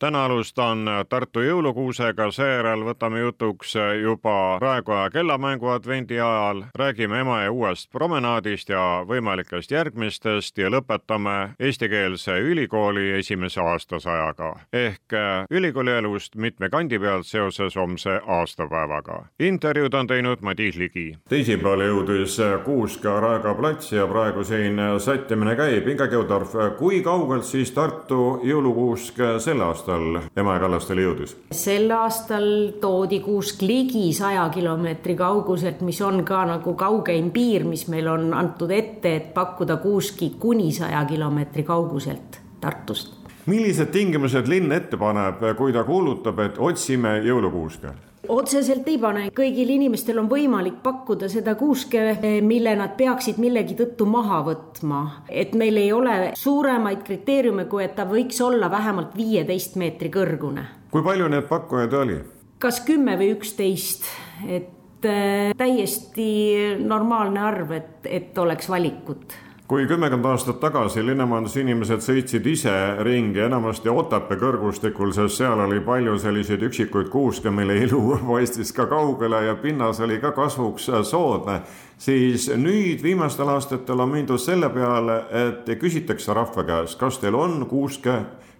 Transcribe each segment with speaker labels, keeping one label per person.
Speaker 1: täna alustan Tartu jõulukuusega, seejärel võtame jutuks juba Raekoja kellamängu advendi ajal, räägime Emajõe uuest promenaadist ja võimalikest järgmistest ja lõpetame eestikeelse ülikooli esimese aastasajaga ehk ülikooli elust mitme kandi pealt seoses homse aastapäevaga. intervjuud on teinud Madis Ligi.
Speaker 2: teisipäeval jõudis Kuuska Raekoja plats ja praegu siin sättimine käib. Inga Geodorf, kui kaugelt siis Tartu jõulukuusk sel aastal aastal Emajõe kallastele jõudis?
Speaker 3: sel aastal toodi kuusk ligi saja kilomeetri kauguselt, mis on ka nagu kaugeim piir, mis meil on antud ette, et pakkuda kuuski kuni saja kilomeetri kauguselt Tartust.
Speaker 2: millised tingimused linn ette paneb, kui ta kuulutab, et otsime jõulukuuske?
Speaker 3: Otseselt ei pane, kõigil inimestel on võimalik pakkuda seda kuuske, mille nad peaksid millegi tõttu maha võtma. et meil ei ole suuremaid kriteeriume, kui et ta võiks olla vähemalt viieteist meetri kõrgune.
Speaker 2: kui palju neid pakkujaid oli?
Speaker 3: kas kümme või üksteist, et äh, täiesti normaalne arv, et, et oleks valikut
Speaker 2: kui kümmekond aastat tagasi linnamajandusinimesed sõitsid ise ringi enamasti Otepää kõrgustikul, sest seal oli palju selliseid üksikuid kuuske, mille ilu paistis ka kaugele ja pinnas oli ka kasvuks soodne, siis nüüd viimastel aastatel on mindud selle peale, et küsitakse rahva käest, kas teil on kuuske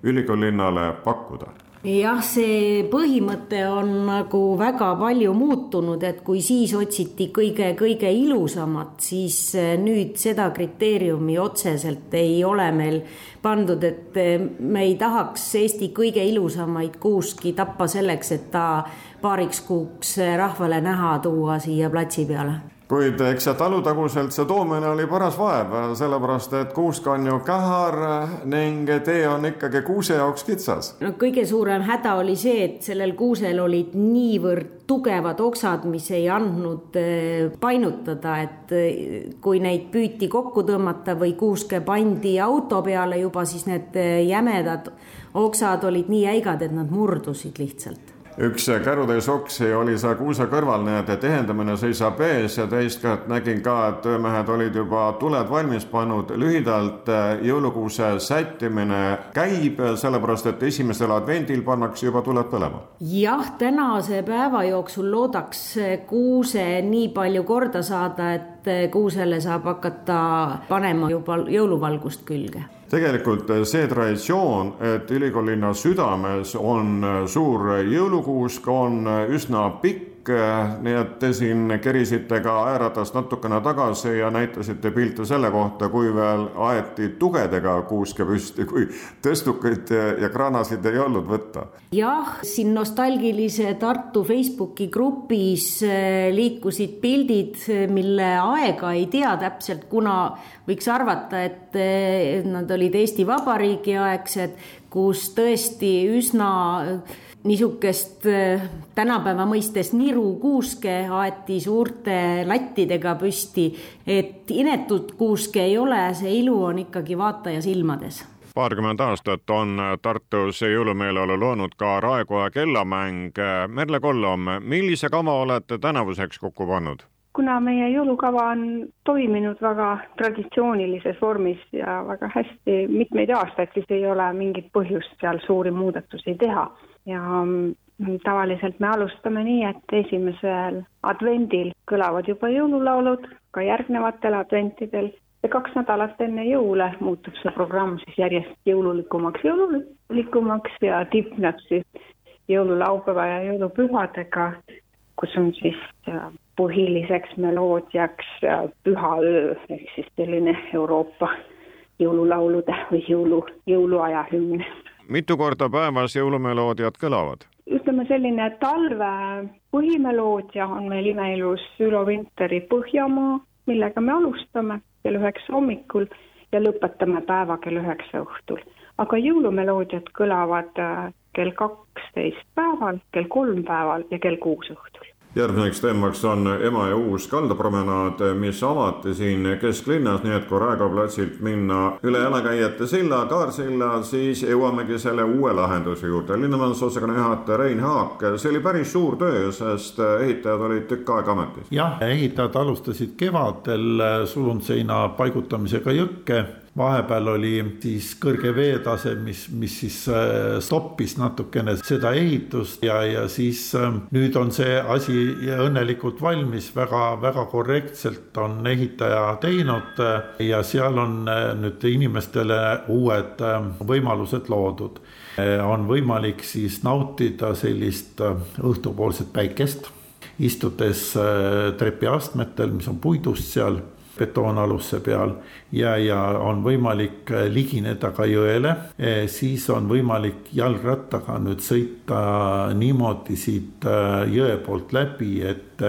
Speaker 2: ülikoolilinnale pakkuda
Speaker 3: jah, see põhimõte on nagu väga palju muutunud, et kui siis otsiti kõige-kõige ilusamat, siis eh, nüüd seda kriteeriumi otseselt ei ole meil pandud, et eh, me ei tahaks Eesti kõige ilusamaid kuuski tappa selleks, et ta paariks kuuks rahvale näha tuua siia platsi peale
Speaker 2: kuid eks sealt Alutaguselt see toomine oli paras vaev, sellepärast et kuusk on ju kähar ning tee on ikkagi kuuse jaoks kitsas.
Speaker 3: no kõige suurem häda oli see, et sellel kuusel olid niivõrd tugevad oksad, mis ei andnud eh, painutada, et eh, kui neid püüti kokku tõmmata või kuuske pandi auto peale juba, siis need eh, jämedad oksad olid nii jäigad, et nad murdusid lihtsalt
Speaker 2: üks kärutäis oksi oli kuuse kõrval, nii et tihendamine seisab ees ja teist kätt nägin ka, et töömehed olid juba tuled valmis pannud. lühidalt eh, jõulukuuse sättimine käib, sellepärast et esimesel advendil pannakse juba tuled põlema.
Speaker 3: jah, tänase päeva jooksul loodaks kuuse nii palju korda saada, et kuusele saab hakata panema juba jõuluvalgust külge
Speaker 2: tegelikult eh, see traditsioon, et ülikoolilinna südames on eh, suur jõulukuusk, on eh, üsna pikk nii et te siin kerisite ka ääratast natukene tagasi ja näitasite pilte selle kohta, kui veel aeti tugedega kuuske püsti, kui tõstukaid ja kraanasid ei olnud võtta.
Speaker 3: jah, siin nostalgilise Tartu Facebooki grupis liikusid pildid, mille aega ei tea täpselt, kuna võiks arvata, et nad olid Eesti Vabariigi aegsed, kus tõesti üsna niisugust äh, tänapäeva mõistes nirukuuske aeti suurte lattidega püsti, et inetut kuuske ei ole, see ilu on ikkagi vaataja silmades
Speaker 1: paarkümmend aastat on Tartus jõulumeeleolu loonud ka Raekoja kellamäng. Merle Kollom, millise kava olete tänavuseks kokku pannud?
Speaker 4: kuna meie jõulukava on toiminud väga traditsioonilises vormis ja väga hästi mitmeid aastaid, siis ei ole mingit põhjust seal suuri muudatusi teha. Ja mm, tavaliselt me alustame nii, et esimesel advendil kõlavad juba jõululaulud, ka järgnevatel adventidel ja kaks nädalat enne jõule muutub see programm siis järjest jõululikumaks, jõululikumaks ja tipneb siis jõululaupäeva ja jõulupühadega, kus on siis äh, põhiliseks meloodiaks Püha öö ehk siis selline Euroopa jõululaulude või jõulu, jõuluaja hümn.
Speaker 1: Mitu korda päevas jõulumeloodiad kõlavad?
Speaker 4: ütleme selline talve põhimeloodia on meil imeilus Ülo Vinteri Põhjamaa, millega me alustame kell üheksa hommikul ja lõpetame päeva kell üheksa õhtul. aga jõulumeloodiad kõlavad äh, kell kaksteist päeval, kell kolm päeval ja kell kuus õhtul
Speaker 2: järgmiseks teemaks on Emajõe uus kaldapromenaad, mis avati siin kesklinnas, nii et kui Raekoja platsilt minna üle jalakäijate silla, Kaarsilla, siis jõuamegi selle uue lahenduse juurde. linnamajandusosakonna juhataja Rein Haak, see oli päris suur töö, sest ehitajad olid tükk aega ametis.
Speaker 5: jah, ehitajad alustasid kevadel sulundseina paigutamisega jõkke vahepeal oli siis kõrge veetase, mis, mis siis äh, stoppis natukene seda ehitust ja, ja siis äh, nüüd on see asi õnnelikult valmis väga, väga korrektselt on ehitaja teinud äh, ja seal on nüüd inimestele uued võimalused loodud. on võimalik siis nautida sellist õhtupoolset päikest, istudes trepiastmetel, mis on puidust seal betoonalusse peal ja, ja on võimalik äh, ligineda ka jõele, äh, siis on võimalik jalgrattaga nüüd sõita niimoodi siit äh, jõe poolt läbi, et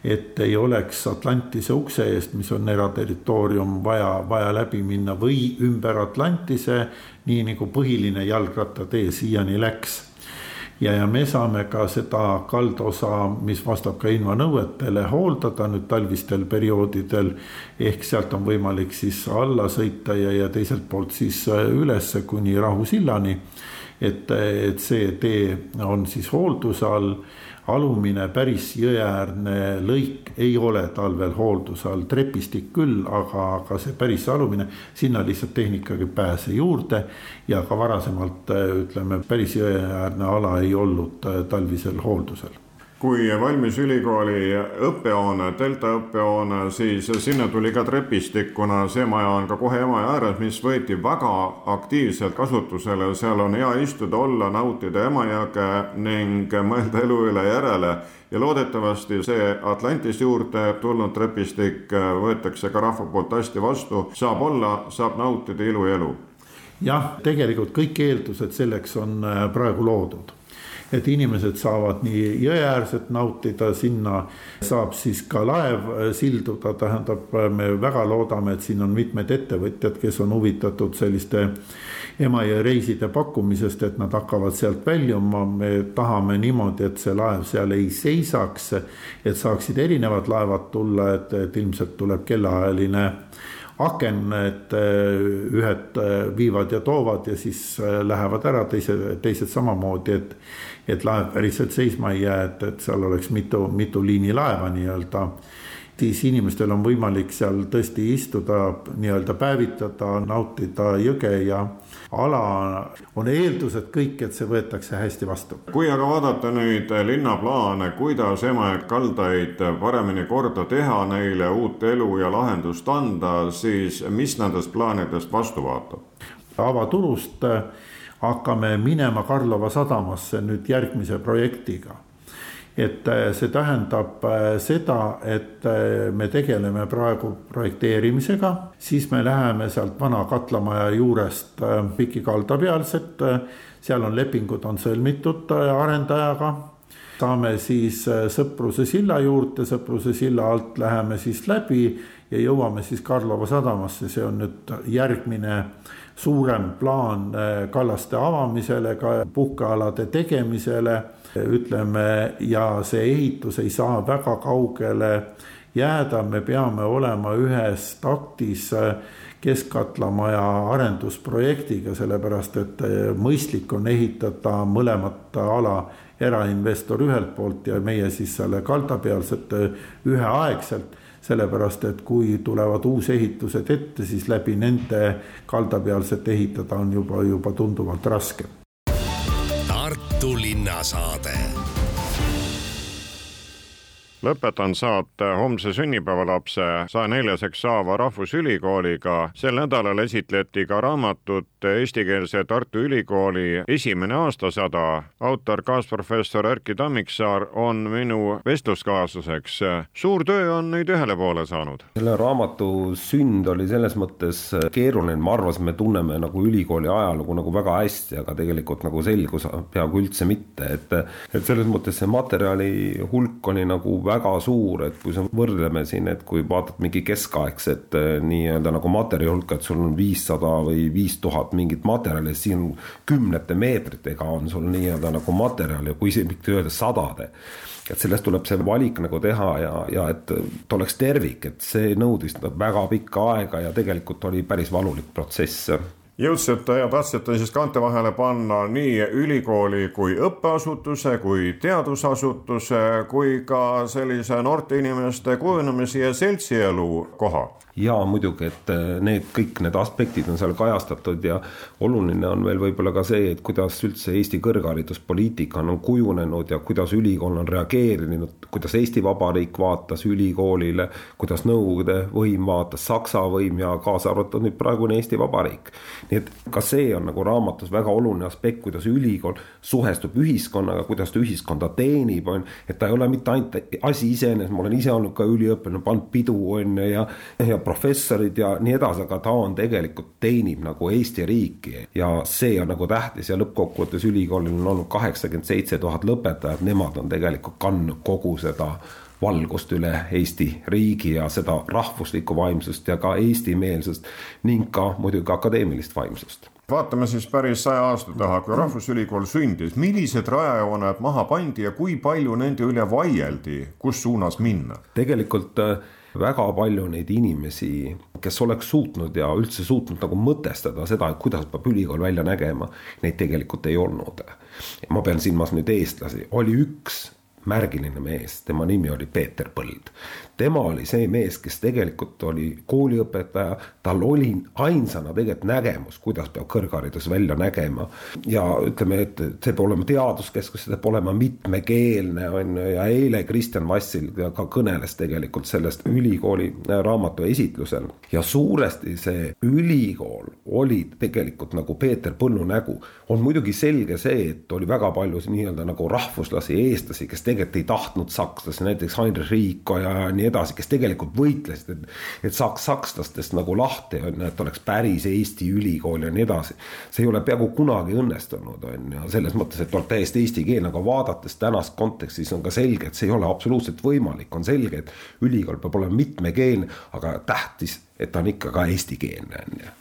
Speaker 5: et ei oleks Atlantise ukse eest, mis on eraterritoorium, vaja, vaja läbi minna või ümber Atlantise, nii nagu põhiline jalgrattatee siiani läks ja, ja me saame ka seda kaldosa, mis vastab ka invanõuetele, hooldada nüüd talvistel perioodidel. ehk sealt on võimalik siis alla sõita ja, ja teiselt poolt siis äh, ülesse kuni Rahu sillani. et, et see tee on siis hoolduse all alumine päris jõeäärne lõik ei ole talvel hoolduse all, trepistik küll, aga, aga see päris alumine, sinna lihtsalt tehnikaga ei pääse juurde. ja ka varasemalt ütleme, päris jõeäärne ala ei olnud talvisel hooldusel
Speaker 2: kui valmis ülikooli õppehoone, delta õppehoone, siis sinna tuli ka trepistik, kuna see maja on ka kohe Emajõe ääres, mis võeti väga aktiivselt kasutusele, seal on hea istuda, olla, nautida Emajõge ning mõelda elu üle järele. ja loodetavasti see Atlantis juurde tulnud trepistik võetakse ka rahva poolt hästi vastu, saab olla, saab nautida iluelu.
Speaker 5: jah, tegelikult kõik eeldused selleks on praegu loodud et inimesed saavad nii jõeäärset nautida, sinna saab siis ka laev silduda, tähendab, äh, me väga loodame, et siin on mitmed ettevõtjad, kes on huvitatud selliste Emajõe reiside pakkumisest, et nad hakkavad sealt väljuma, me tahame niimoodi, et see laev seal ei seisaks, et saaksid erinevad laevad tulla, et, et ilmselt tuleb kellaajaline aken, et äh, ühed viivad ja toovad ja siis lähevad ära, teised, teised samamoodi, et et laev päriselt seisma ei jää, et, et seal oleks mitu, mitu liinilaeva nii-öelda. Siis inimestel on võimalik seal tõesti istuda, nii-öelda päevitada, nautida jõge ja ala on eeldused kõik, et see võetakse hästi vastu.
Speaker 2: kui aga vaadata nüüd linnaplaane, kuidas Emajõe kaldaid paremini korda teha, neile uut elu ja lahendust anda, siis mis nendest plaanidest vastu vaatab?
Speaker 5: avaturust hakkame minema Karlova sadamasse nüüd järgmise projektiga. Et äh, see tähendab äh, seda, et äh, me tegeleme praegu projekteerimisega, siis me läheme sealt vana katlamaja juurest Piki kalda pealset, seal on lepingud on sõlmitud arendajaga. Saame siis Sõpruse silla juurde, Sõpruse silla alt läheme siis läbi ja jõuame siis Karlova sadamasse, see on nüüd järgmine suurem plaan äh, kallaste avamisele, ka puhkealade tegemisele, ütleme, ja see ehitus ei saa väga kaugele jääda, me peame olema ühes taktis äh, keskkatlamaja arendusprojektiga, sellepärast et äh, mõistlik on ehitada mõlemat ala erainvestor ühelt poolt ja meie siis selle kaldapealset üheaegselt sellepärast et kui tulevad uusehitused ette, siis läbi nende kaldapealset ehitada on juba, juba tunduvalt raskem.
Speaker 6: Tartu linnasaade
Speaker 1: lõpetan saate homse sünnipäevalapse saja neljaseks saava Rahvusülikooliga. sel nädalal esitleti ka raamatut eestikeelse Tartu Ülikooli esimene aastasada. autor, kaasprofessor Erkki Tammiksaar on minu vestluskaaslaseks. suur töö on nüüd ühele poole saanud.
Speaker 7: selle raamatu sünd oli selles mõttes keeruline, ma arvasin, me tunneme nagu ülikooli ajalugu nagu väga hästi, aga tegelikult nagu selgus peaaegu üldse mitte, et et selles mõttes see materjali hulk oli nagu väga suur, et kui sa võrdleme siin, et kui vaatad mingi keskaegset äh, nii-öelda nagu materjali hulka, et sul on viissada või viis tuhat mingit materjali, siin kümnete meetritega on sul nii-öelda nagu materjali, kui isegi mitte öelda sadade. Et sellest tuleb see valik nagu teha ja, ja et ta oleks tervik, et see nõudis väga pikka aega ja tegelikult oli päris valulik protsess
Speaker 2: jõudsite ja tahtsite siis kaante vahele panna nii ülikooli kui õppeasutuse, kui teadusasutuse, kui ka sellise noorte inimeste kujunemise ja seltsielu koha
Speaker 7: ja muidugi, et äh, need kõik need aspektid on seal kajastatud ja oluline on veel võib-olla ka see, et kuidas üldse Eesti kõrghariduspoliitika on kujunenud ja kuidas ülikool on reageerinud, kuidas Eesti Vabariik vaatas ülikoolile, kuidas Nõukogude võim vaatas, Saksa võim ja kaasa arvatud nüüd praegune Eesti Vabariik. Nii et ka see on nagu raamatus väga oluline aspekt, kuidas ülikool suhestub ühiskonnaga, kuidas ta ühiskonda teenib, on, et ta ei ole mitte ainult asi iseenesest, ma olen ise olnud ka üliõpilane, pannud pidu on ju ja, ja professorid ja nii edasi, aga ta on tegelikult teenib nagu Eesti riiki. Ja see on nagu tähtis ja lõppkokkuvõttes ülikoolil on olnud kaheksakümmend seitse tuhat lõpetajat, nemad on tegelikult kandnud kogu seda valgust üle Eesti riigi ja seda rahvuslikku vaimsust ja ka eestimeelsust ning ka muidugi akadeemilist vaimsust
Speaker 2: vaatame siis päris saja aasta taha, kui Rahvusülikool sündis, millised rajajooned maha pandi ja kui palju nende üle vaieldi, kus suunas minna?
Speaker 7: tegelikult äh, väga palju neid inimesi, kes oleks suutnud ja üldse suutnud nagu mõtestada seda, et kuidas peab ülikool välja nägema, neid tegelikult ei olnud. ma pean silmas nüüd eestlasi, oli üks märgiline mees, tema nimi oli Peeter Põld tema oli see mees, kes tegelikult oli kooliõpetaja, tal oli ainsana tegelikult nägemus, kuidas peab kõrgharidus välja nägema. ja ütleme, et see peab olema teaduskeskus, see peab olema mitmekeelne, on ju, ja eile Kristjan Vassil ka kõneles tegelikult sellest ülikooli raamatu esitlusel. ja suuresti see ülikool oli tegelikult nagu Peeter Põllu nägu. on muidugi selge see, et oli väga palju nii-öelda nagu rahvuslasi, eestlasi, kes tegelikult ei tahtnud sakslasi, näiteks Heinrich Riiko ja nii edasi, kes tegelikult võitlesid, et, et saaks sakslastest nagu lahti, on ju, et oleks päris Eesti ülikool ja nii edasi. see ei ole peaaegu kunagi õnnestunud, on ju, selles mõttes, et oleks täiesti eesti keel, aga vaadates tänast konteksti, siis on ka selge, et see ei ole absoluutselt võimalik, on selge, et ülikool peab olema mitmekeelne, aga tähtis, et ta on ikka ka eestikeelne, on ju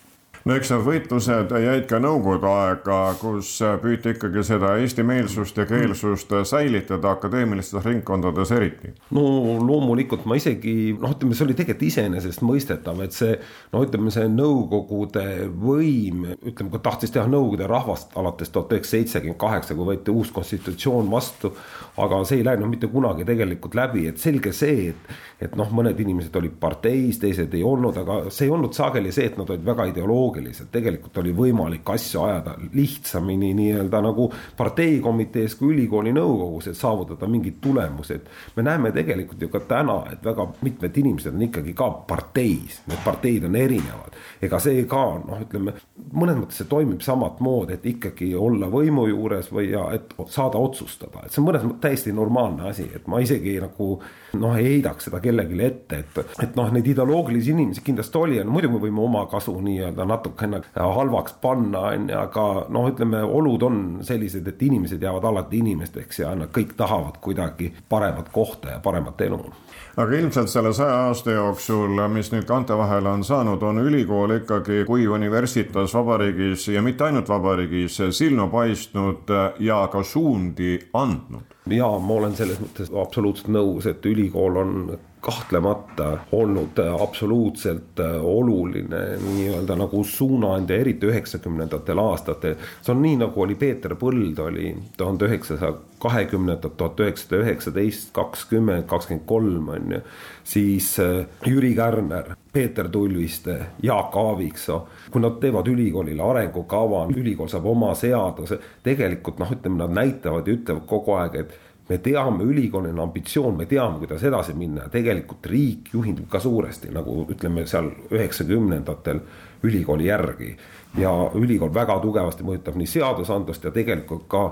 Speaker 2: no eks need võitlused jäid ka nõukogude aega, kus püüti ikkagi seda eestimeelsust ja keelsust säilitada akadeemilistes ringkondades eriti.
Speaker 7: no loomulikult ma isegi noh, ütleme, see oli tegelikult iseenesestmõistetav, et see no ütleme, see Nõukogude võim, ütleme, kui tahtis teha Nõukogude rahvast alates tuhat üheksasada seitsekümmend kaheksa, kui võeti uus konstitutsioon vastu, aga see ei läinud mitte kunagi tegelikult läbi, et selge see, et et noh, mõned inimesed olid parteis, teised ei olnud, aga see ei olnud sageli see, et nad olid väga ideoloogilised loogiliselt, tegelikult oli võimalik asju ajada lihtsamini nii-öelda nagu parteikomitees kui ülikooli nõukogus, et saavutada mingid tulemused. me näeme tegelikult ju ka täna, et väga mitmed inimesed on ikkagi ka parteis, need parteid on erinevad. ega see ka noh, ütleme mõnes mõttes see toimib samat moodi, et ikkagi olla võimu juures või ja et saada otsustada, et see on mõnes mõttes täiesti normaalne asi, et ma isegi nagu noh, ei heidaks seda kellelegi ette, et, et noh, neid ideoloogilisi inimesi kindlasti oli ja no muidugi me võime oma kasu nii-öelda natukene halvaks panna, on ju, aga noh, ütleme, olud on sellised, et inimesed jäävad alati inimesteks ja nad kõik tahavad kuidagi paremat kohta ja paremat elu.
Speaker 2: Aga ilmselt selle saja aasta jooksul, mis nüüd kaante vahele on saanud, on ülikool ikkagi kui universitas vabariigis ja mitte ainult vabariigis silma paistnud ja ka suundi andnud.
Speaker 7: Ja ma olen selles mõttes absoluutselt nõus, et ülikool on kahtlemata olnud absoluutselt oluline nii-öelda nagu suunaandja, eriti üheksakümnendatel aastatel. see on nii, nagu oli Peeter Põld oli tuhande üheksasaja kahekümnendat, tuhat üheksasada üheksateist, kakskümmend, kakskümmend kolm on ju. siis äh, Jüri Kärner, Peeter Tulviste, Jaak Aaviksoo, kui nad teevad ülikoolile arengukava, ülikool saab oma seaduse, tegelikult noh, ütleme, nad näitavad ja ütlevad kogu aeg, et me teame, ülikoolil on ambitsioon, me teame, kuidas edasi minna ja tegelikult riik juhindub ka suuresti nagu ütleme seal üheksakümnendatel ülikooli järgi. ja ülikool väga tugevasti mõjutab nii seadusandlust ja tegelikult ka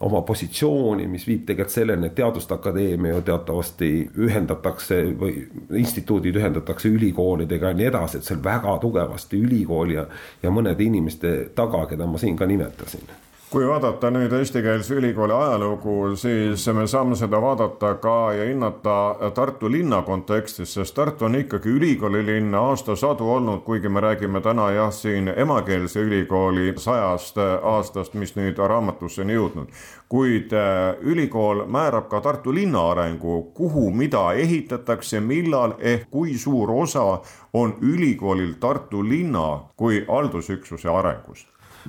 Speaker 7: oma positsiooni, mis viib tegelikult selleni, et Teaduste Akadeemia ju teatavasti ühendatakse või instituudid ühendatakse ülikoolidega ja nii edasi, et see on väga tugevasti ülikooli ja, ja mõnede inimeste taga, keda ma siin ka nimetasin
Speaker 2: kui vaadata nüüd eestikeelse ülikooli ajalugu, siis me saame seda vaadata ka ja hinnata Tartu linna kontekstis, sest Tartu on ikkagi ülikoolilinn aastasadu olnud, kuigi me räägime täna jah, siin emakeelse ülikooli sajast aastast, mis nüüd raamatusse on jõudnud. kuid äh, ülikool määrab ka Tartu linna arengu, kuhu mida ehitatakse, millal ehk kui suur osa on ülikoolil Tartu linna kui haldusüksuse arengus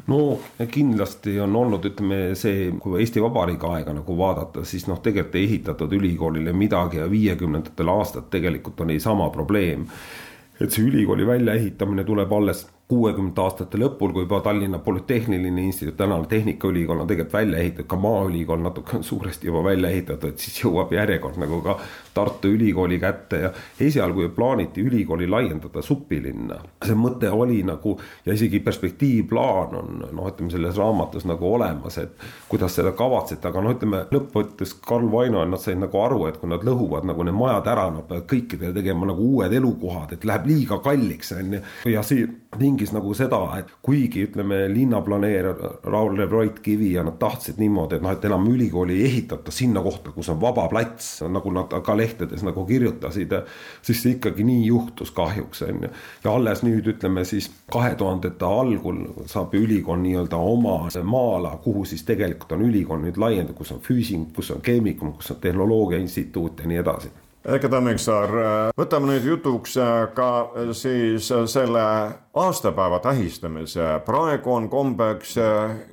Speaker 7: no kindlasti on olnud, ütleme see, kui Eesti Vabariigi aega nagu vaadata, siis noh, tegelikult ei ehitatud ülikoolile midagi ja viiekümnendatel aastatel tegelikult on niisama probleem. et see ülikooli väljaehitamine tuleb alles kuuekümnendate aastate lõpul, kui juba Tallinna Polütehniline Instituut, tänane Tehnikaülikool on tegelikult välja ehitatud, ka Maaülikool natuke on suuresti juba välja ehitatud, siis jõuab järjekord nagu ka Tartu Ülikooli kätte ja esialgu ju plaaniti ülikooli laiendada supilinna. see mõte oli nagu ja isegi perspektiivplaan on noh, ütleme selles raamatus nagu olemas, et kuidas seda kavatsete, aga noh, ütleme lõppvõttes Karl Vaino, nad said nagu aru, et kui nad lõhuvad nagu need majad ära, nad peavad kõikidele tegema nagu uued elukohad, et läheb liiga kalliks on ju. ja see tingis nagu seda, et kuigi ütleme linnaplaneer Raul Leroy Kivi ja nad tahtsid niimoodi, et noh, et enam ülikooli ei ehitata sinna kohta, kus on vaba plats, nagu nad ka lehtedes nagu kirjutasid, siis see ikkagi nii juhtus kahjuks on ju. ja alles nüüd ütleme siis kahe tuhandete algul saab ülikool nii-öelda oma maa-ala, kuhu siis tegelikult on ülikool nüüd laiendatud, kus on füüsik, kus on keemikum, kus on tehnoloogia instituut ja nii edasi
Speaker 2: Eke Tammiksaar, võtame nüüd jutuks ka siis selle aastapäeva tähistamise. praegu on kombeks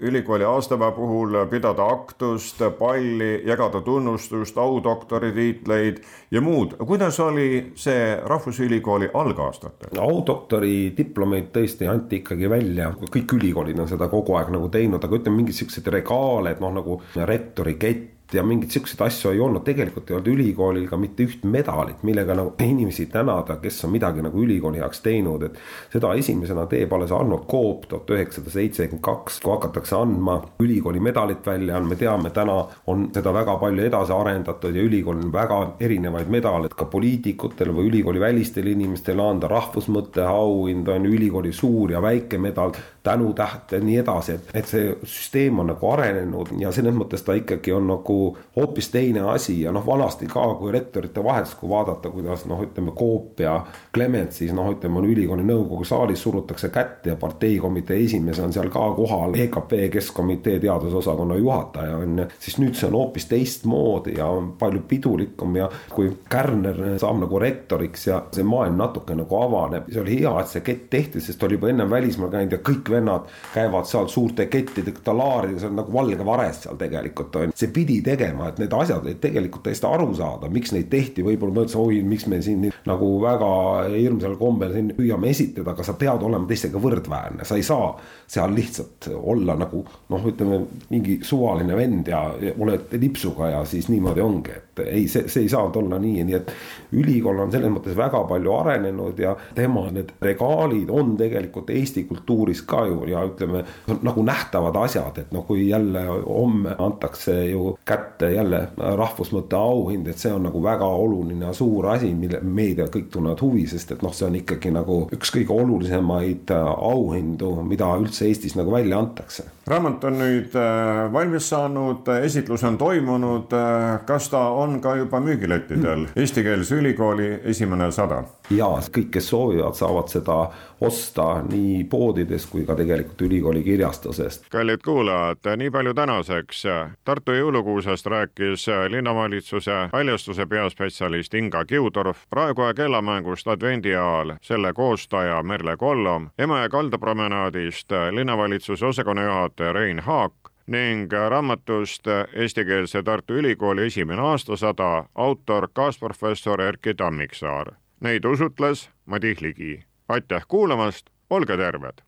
Speaker 2: ülikooli aastapäeva puhul pidada aktust, palli, jagada tunnustust, audoktori tiitleid ja muud. kuidas oli see Rahvusülikooli algaastatel?
Speaker 7: audoktori diplomeid tõesti anti ikkagi välja, kõik ülikoolid on seda kogu aeg nagu teinud, aga ütleme, mingeid siukseid regaale, et noh, nagu rektori kett ja mingeid siukseid asju ei olnud, tegelikult ei olnud ülikoolil ka mitte üht medalit, millega nagu inimesi tänada, kes on midagi nagu ülikooli heaks teinud, et seda esimesena teeb alles Arnold Koop tuhat üheksasada seitsekümmend kaks, kui hakatakse andma ülikooli medalit välja, me teame, täna on seda väga palju edasi arendatud ja ülikoolil on väga erinevaid medaleid ka poliitikutel või ülikooli välistel inimestel anda, rahvusmõtte auhind on ülikooli suur ja väike medal, tänutäht ja nii edasi, et, et see süsteem on nagu arenenud ja selles mõttes ta ikkagi on nagu hoopis teine asi ja noh, vanasti ka, kui rektorite vahetus, kui vaadata, kuidas noh, ütleme Coop ja Clement siis noh, ütleme on ülikooli nõukogu saalis surutakse kätt ja parteikomitee esimees on seal ka kohal, EKP keskkomitee teadusosakonna juhataja on ju, siis nüüd see on hoopis teistmoodi ja palju pidulikum ja kui Kärner saab nagu rektoriks ja see maailm natuke nagu avaneb, see oli hea, et see kett tehti, sest oli juba ennem välismaal käinud ja kõik vennad käivad seal suurte kettidega talaarides, see on nagu valge vares seal tegelikult on, see pidi tegema, et need asjad olid tegelikult täiesti aru saada, miks neid tehti, võib-olla mõtlesin, oi, miks me siin nagu väga hirmsal kombel siin püüame esitada, aga sa pead olema teistega võrdväärne, sa ei saa seal lihtsalt olla nagu noh, ütleme mingi suvaline vend ja oled lipsuga ja siis niimoodi ongi, et ei, see, see ei saanud olla nii, nii et ülikool on selles mõttes väga palju arenenud ja tema need regaalid on tegelikult Eesti kultuuris ka ju ja ütleme nagu nähtavad asjad, et noh, kui jälle homme antakse ju kätte jälle rahvusmõtte auhind, et see on nagu väga oluline ja suur asi, mille meedia kõik tunnevad huvi, sest et noh, see on ikkagi nagu üks kõige olulisemaid auhindu, mida üldse Eestis nagu välja antakse
Speaker 2: raamat on nüüd äh, valmis saanud, esitlus on toimunud. Äh, kas ta on ka juba müügilettidel? Mm. Eestikeelse ülikooli esimene sada.
Speaker 7: Ja kõik, kes soovivad, saavad seda osta nii poodides kui ka tegelikult ülikooli kirjastusest.
Speaker 1: kallid kuulajad, nii palju tänaseks. Tartu jõulukuusest rääkis linnavalitsuse haljastuse peaspetsialist Inga Kiudorf, praegu aeg kellamängust advendi ajal selle koostaja Merle Kollom, Emajõe kaldapromenaadist linnavalitsuse osakonna juhataja Rein Haak ning raamatust Eestikeelse Tartu Ülikooli esimene aastasada autor kaasprofessor Erkki Tammiksaar. Neid usutles Madis Ligi. aitäh kuulamast, olge terved!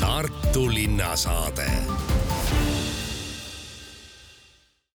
Speaker 6: Tartu linnasaade